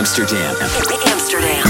Amsterdam. Amsterdam.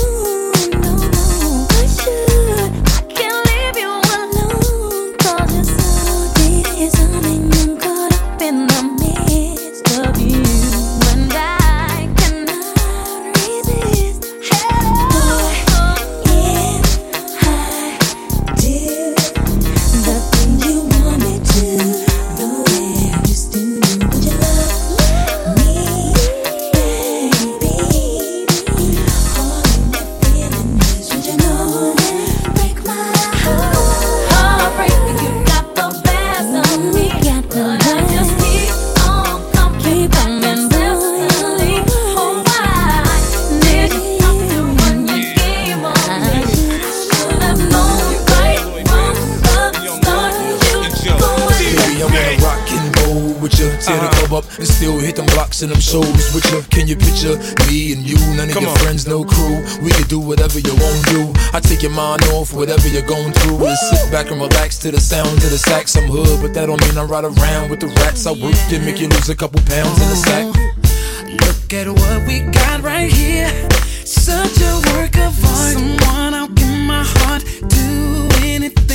your mind off whatever you're going through. And sit back and relax to the sound of the sax. I'm hood, but that don't mean I ride around with the rats. I work to make you lose a couple pounds in the sack. Look at what we got right here. Such a work of art. Someone I'll give my heart to. Anything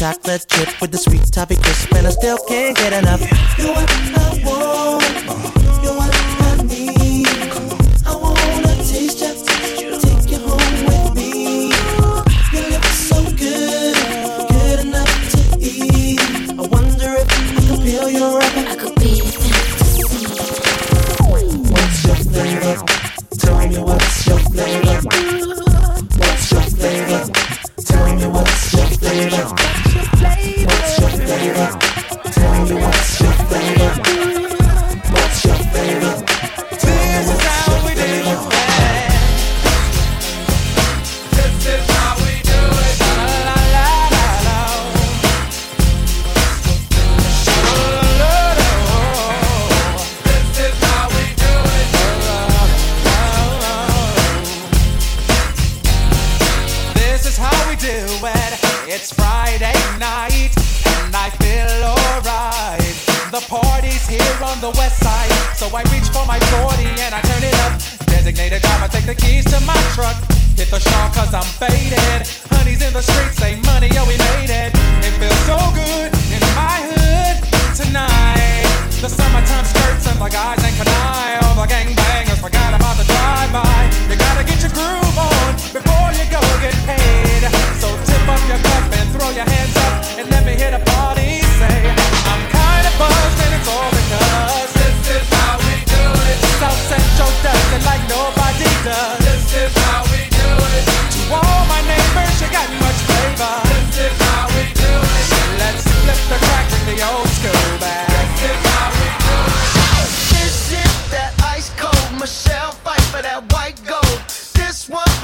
chocolate chip with the sweet toffee crisp, and I still can't get enough. You're what I want, you're what I need. I wanna taste you, take you home with me. Your lips so good, good enough to eat. I wonder if I can feel your.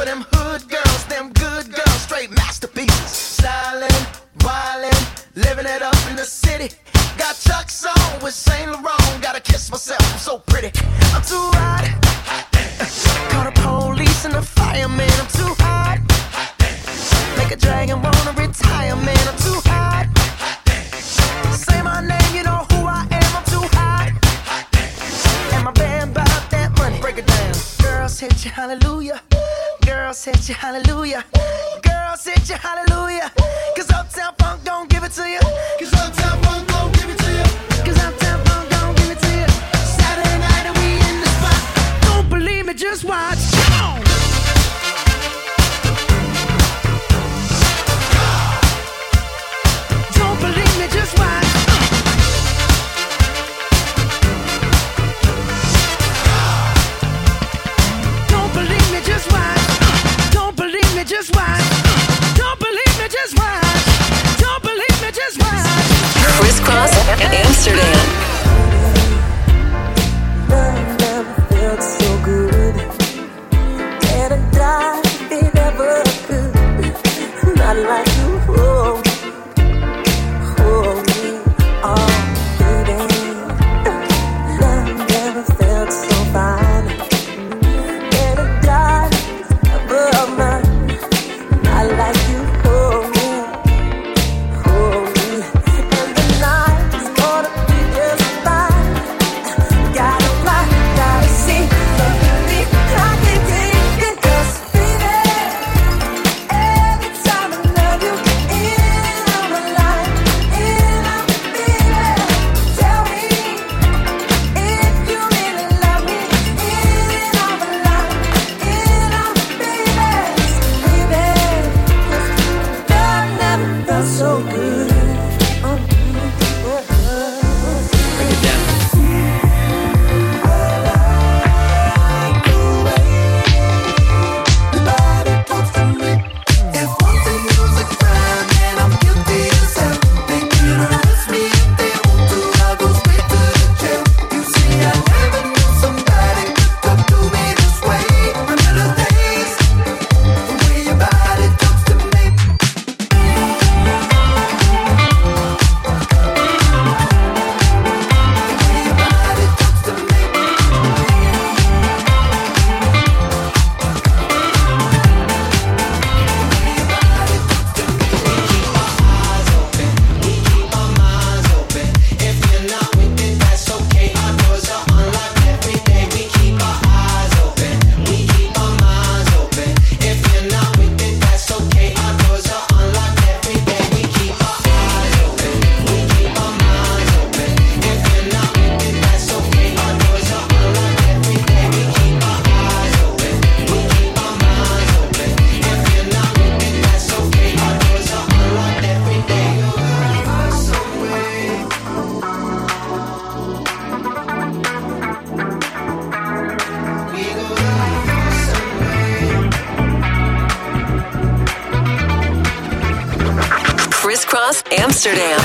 them hood girls, them good girls, straight masterpieces. Stylin', wildin', living it up in the city. Got Chuck's on with Saint Laurent. Gotta kiss myself, I'm so pretty. I'm too hot. Call the police and the fireman. I'm too hot. Make a dragon wanna retire, man. I'm too hot. Say my name, you know who I am. I'm too hot. And my band that money. Break it down. Girls hit you, hallelujah. Girl, hit you hallelujah. Girl, hit you hallelujah. Cause Uptown Funk don't give it to you. Cause Uptown Funk don't give it to you. Cause Uptown Funk don't give it to you. Saturday night and we in the spot. Don't believe me, just watch. just Amsterdam. Amsterdam.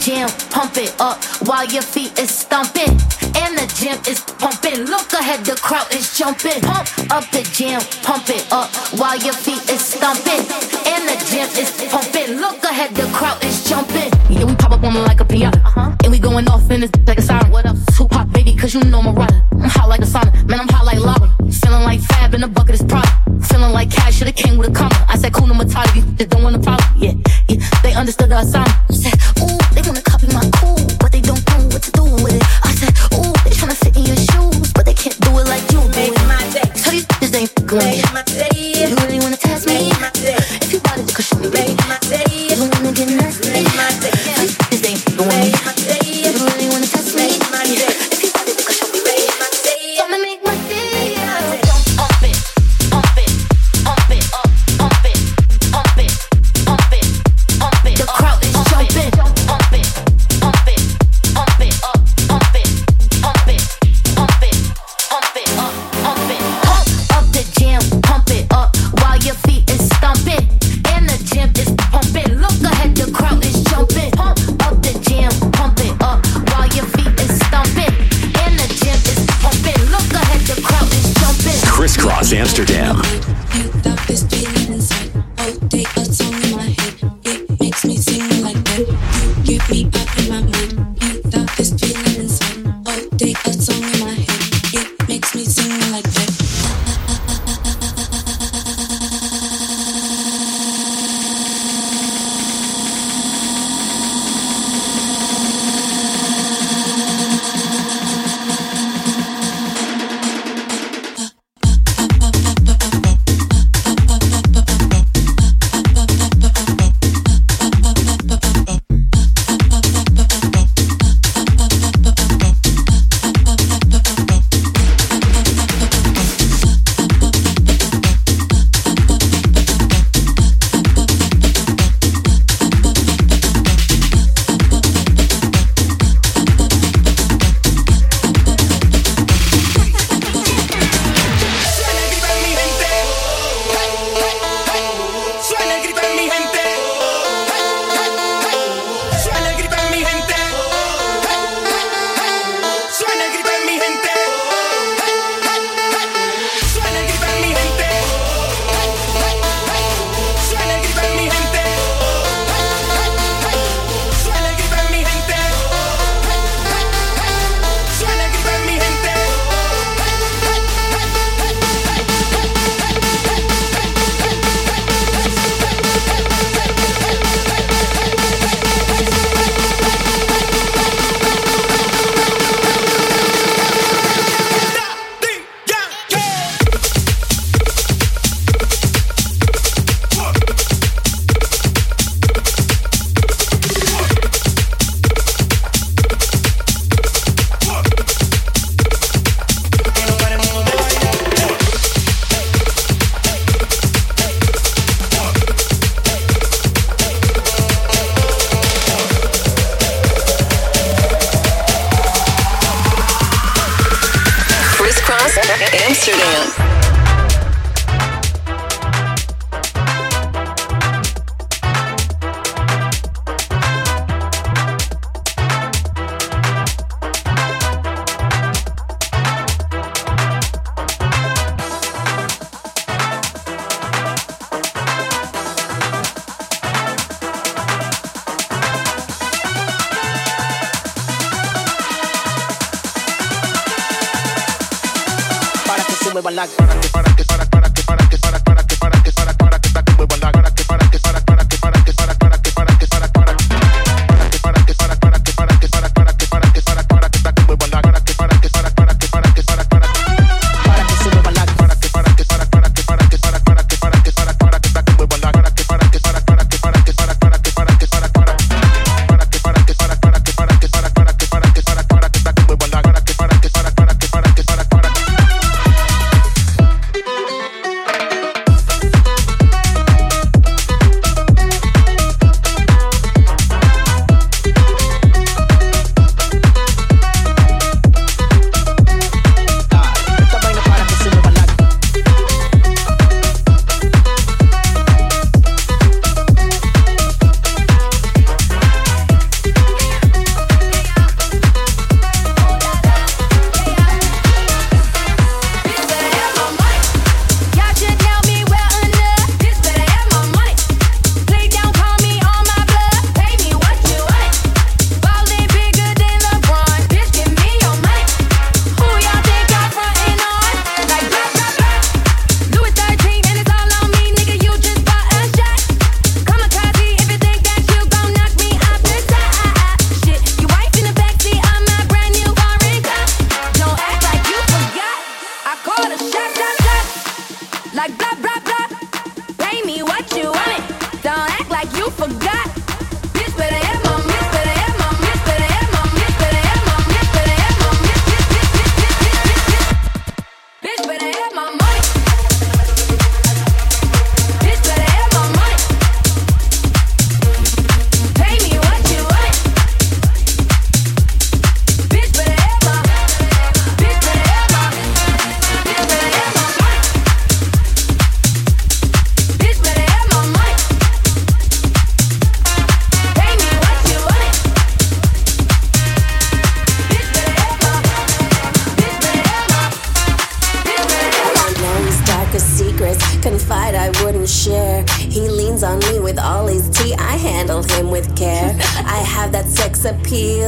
jam, pump it up while your feet is stomping. And the gym is pumping. Look ahead, the crowd is jumping. Pump up the jam, pump it up while your feet is stomping. And the gym is pumping. Look ahead, the crowd is jumping. Yeah, we pop up on like a piano. Uh-huh. And we going off in this like a siren. What up? Tupac, baby, cause you know Mariah. I'm hot like a sauna. Man, I'm hot like lava. Feeling like fab in a bucket is prop. Feeling like cash should've came with a comma. I said, Kuna Matata, you just don't want a problem. Yeah, yeah. They understood the assignment. I said, Ooh, they wanna copy my cool, but they don't know what to do with it. I said, Ooh, they tryna fit in your shoes, but they can't do it like you do. Make it. my day. Tell these bitches they ain't fucking with me.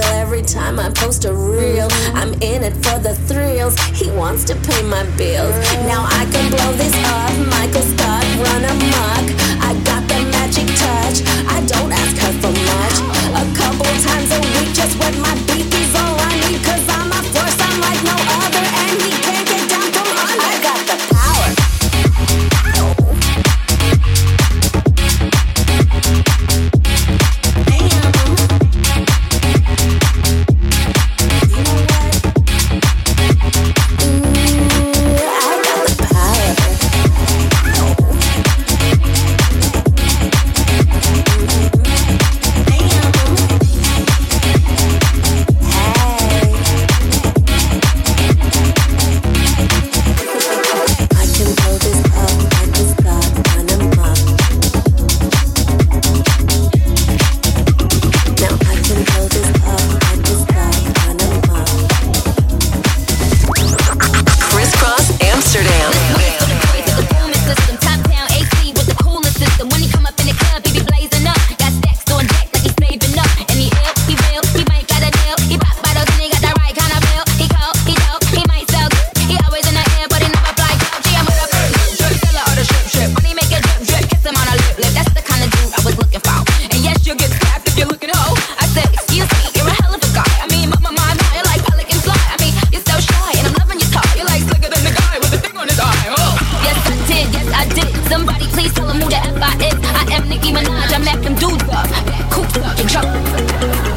real every time I post a reel. I'm in it for the thrills. He wants to pay my bills. Now I can blow this up. Michael Scott, run amok. I got the magic touch. I don't ask her for much. A couple times a week, just what my Somebody please tell them who the F I is. I am Nicki Minaj. I'm at them dudes up. Back cooped up in trouble.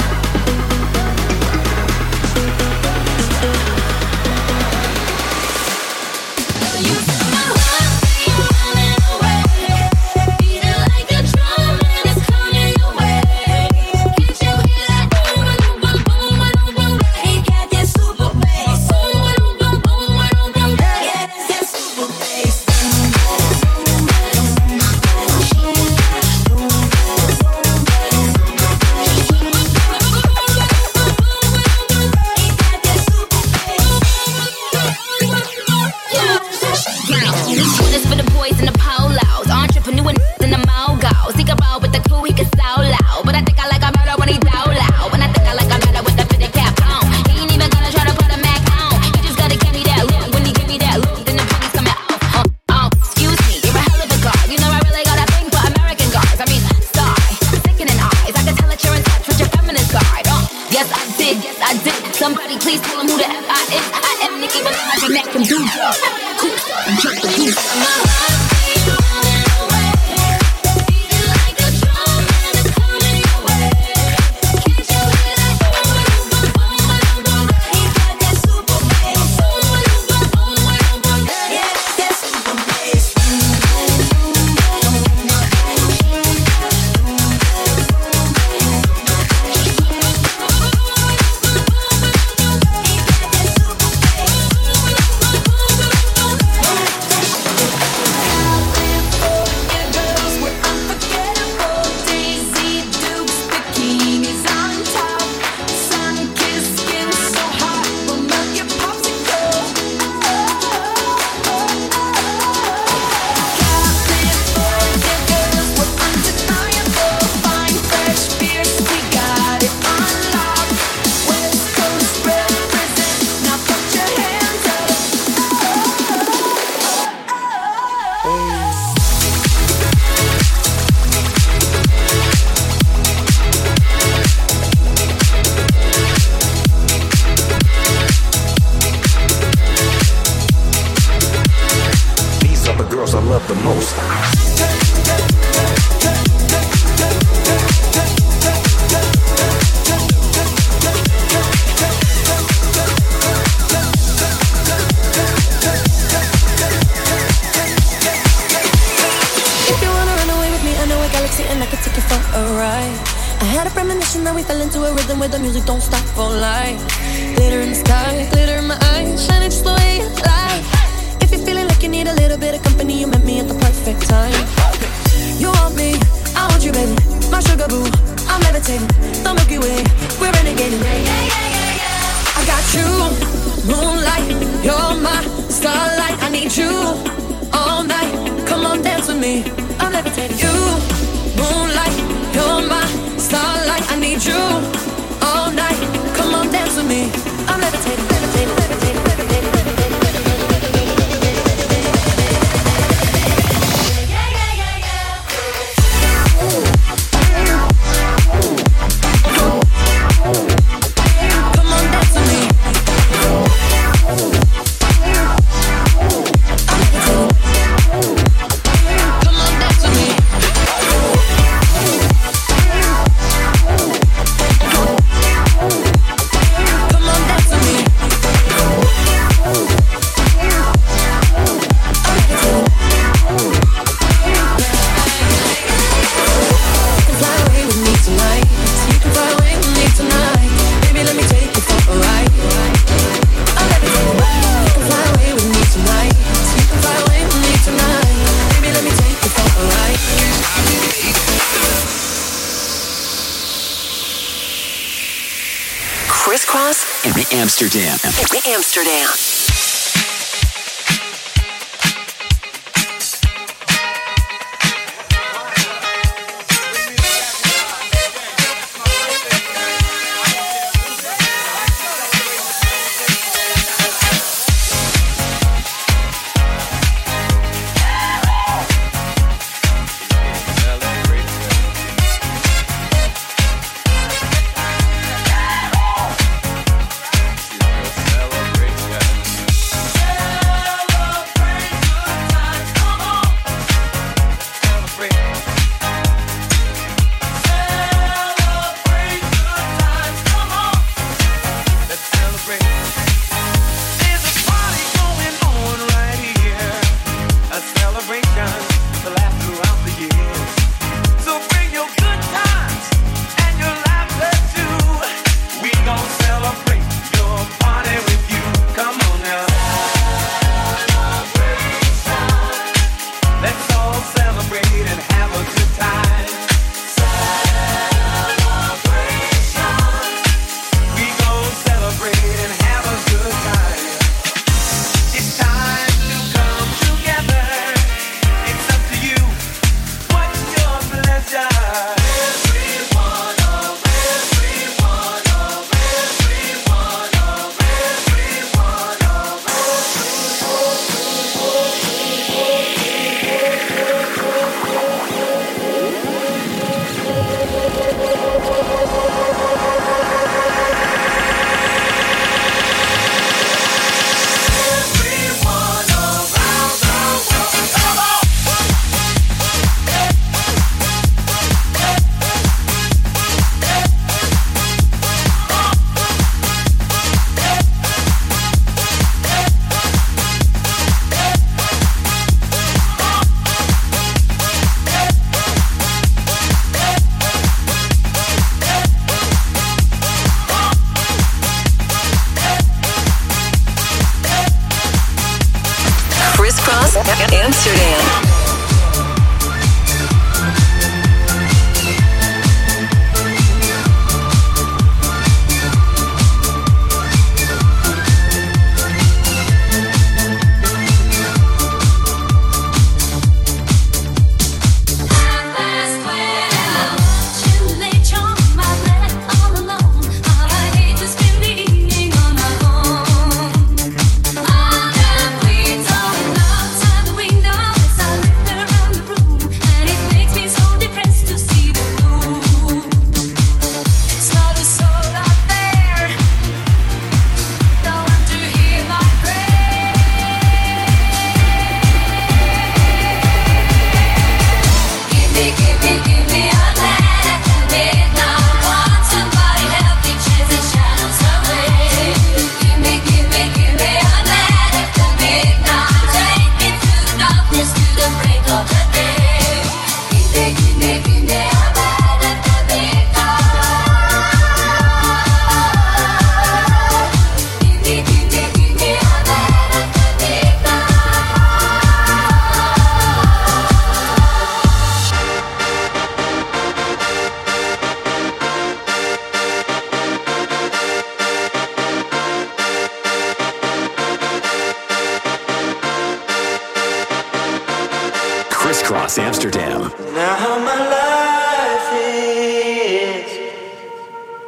Kris Kross Amsterdam. Now my life is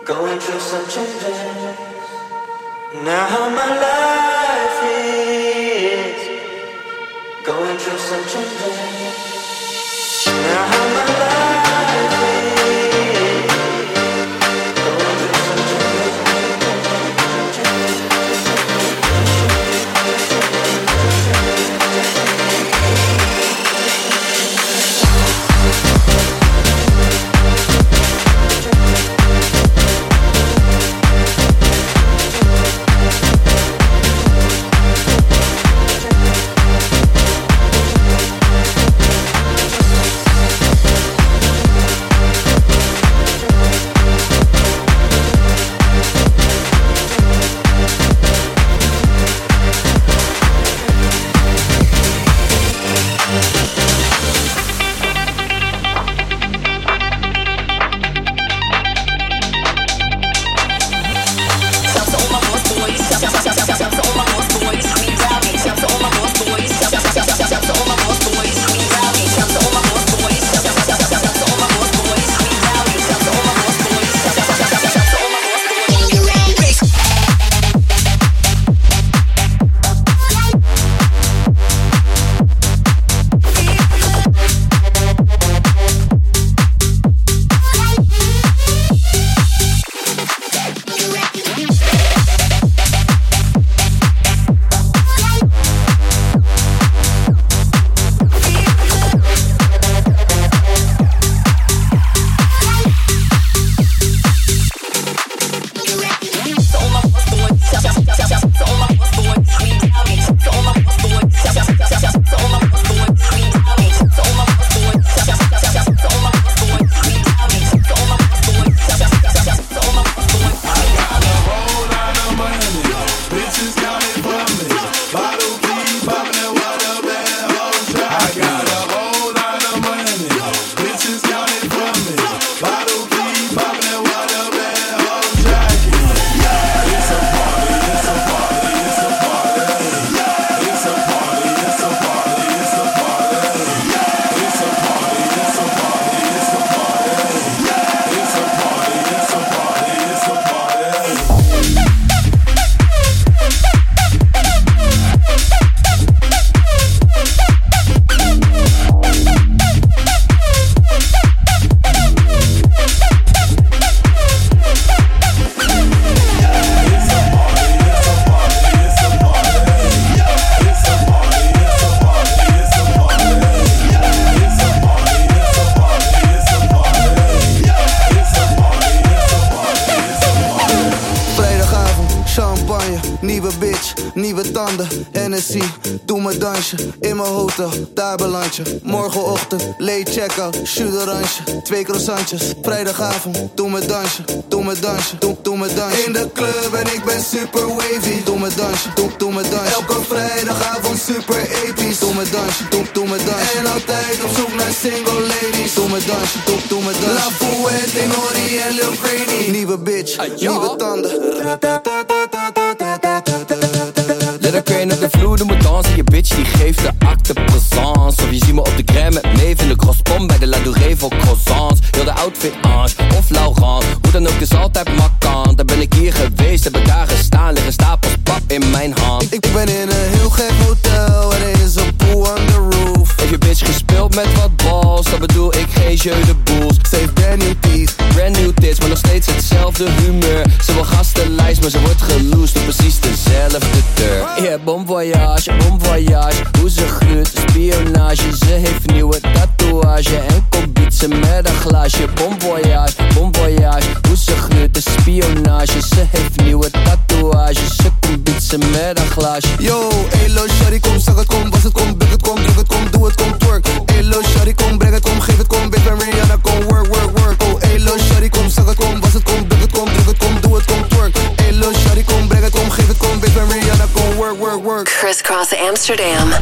going through some changes. Now my life is going through some changes. Hennessy, doe me dansje, in mijn hotel, daar beland je. Morgenochtend, late check-out, oranje, twee croissantjes. Vrijdagavond, doe me dansje, doe me dansje, doe, doe me dansje. In de club en ik ben super wavy, doe me dansje, doe, doe me dansje. Elke vrijdagavond super episch, doe me dansje, doe, doe me dansje. En altijd op zoek naar single ladies, doe me dansje, doe, doe me dansje. La Fuente, Nori en Lil Craney, nieuwe bitch, nieuwe tanden. Doe me dansen Je bitch die geeft de acte présence. Of je ziet me op de gram met Maeve in de crosspom Bij de La Douree voor croissants. Heel de outfit Ange of Laurent. Hoe dan ook is altijd makkant Daar ben ik hier geweest, heb ik daar gestaan. Liggen stapels pap in mijn hand. Ik ben in een heel gek hotel En er is een pool on the roof. Heb je bitch gespeeld met wat balls? Dat bedoel ik geen jeu de boels Ze heeft brand maar nog steeds hetzelfde humeur. Ze wil gastenlijst, maar ze wordt geloosd Op precies dezelfde deur. Yeah, bon voyage, bon voyage Hoe ze gluurt, spionage. Ze heeft nieuwe tatoeage En komt bietsen met een glaasje. Bon voyage, bon voyage Hoe ze gluurt, de spionage. Ze heeft nieuwe tatoeage. Ze komt bietsen met een glaasje. Yo, elo, shawty, kom, zeg het, kom, was het, kom, buk het, kom, druk het, kom, doe het, kom, twerk. Elo, shawty, kom, Kris Kross Amsterdam.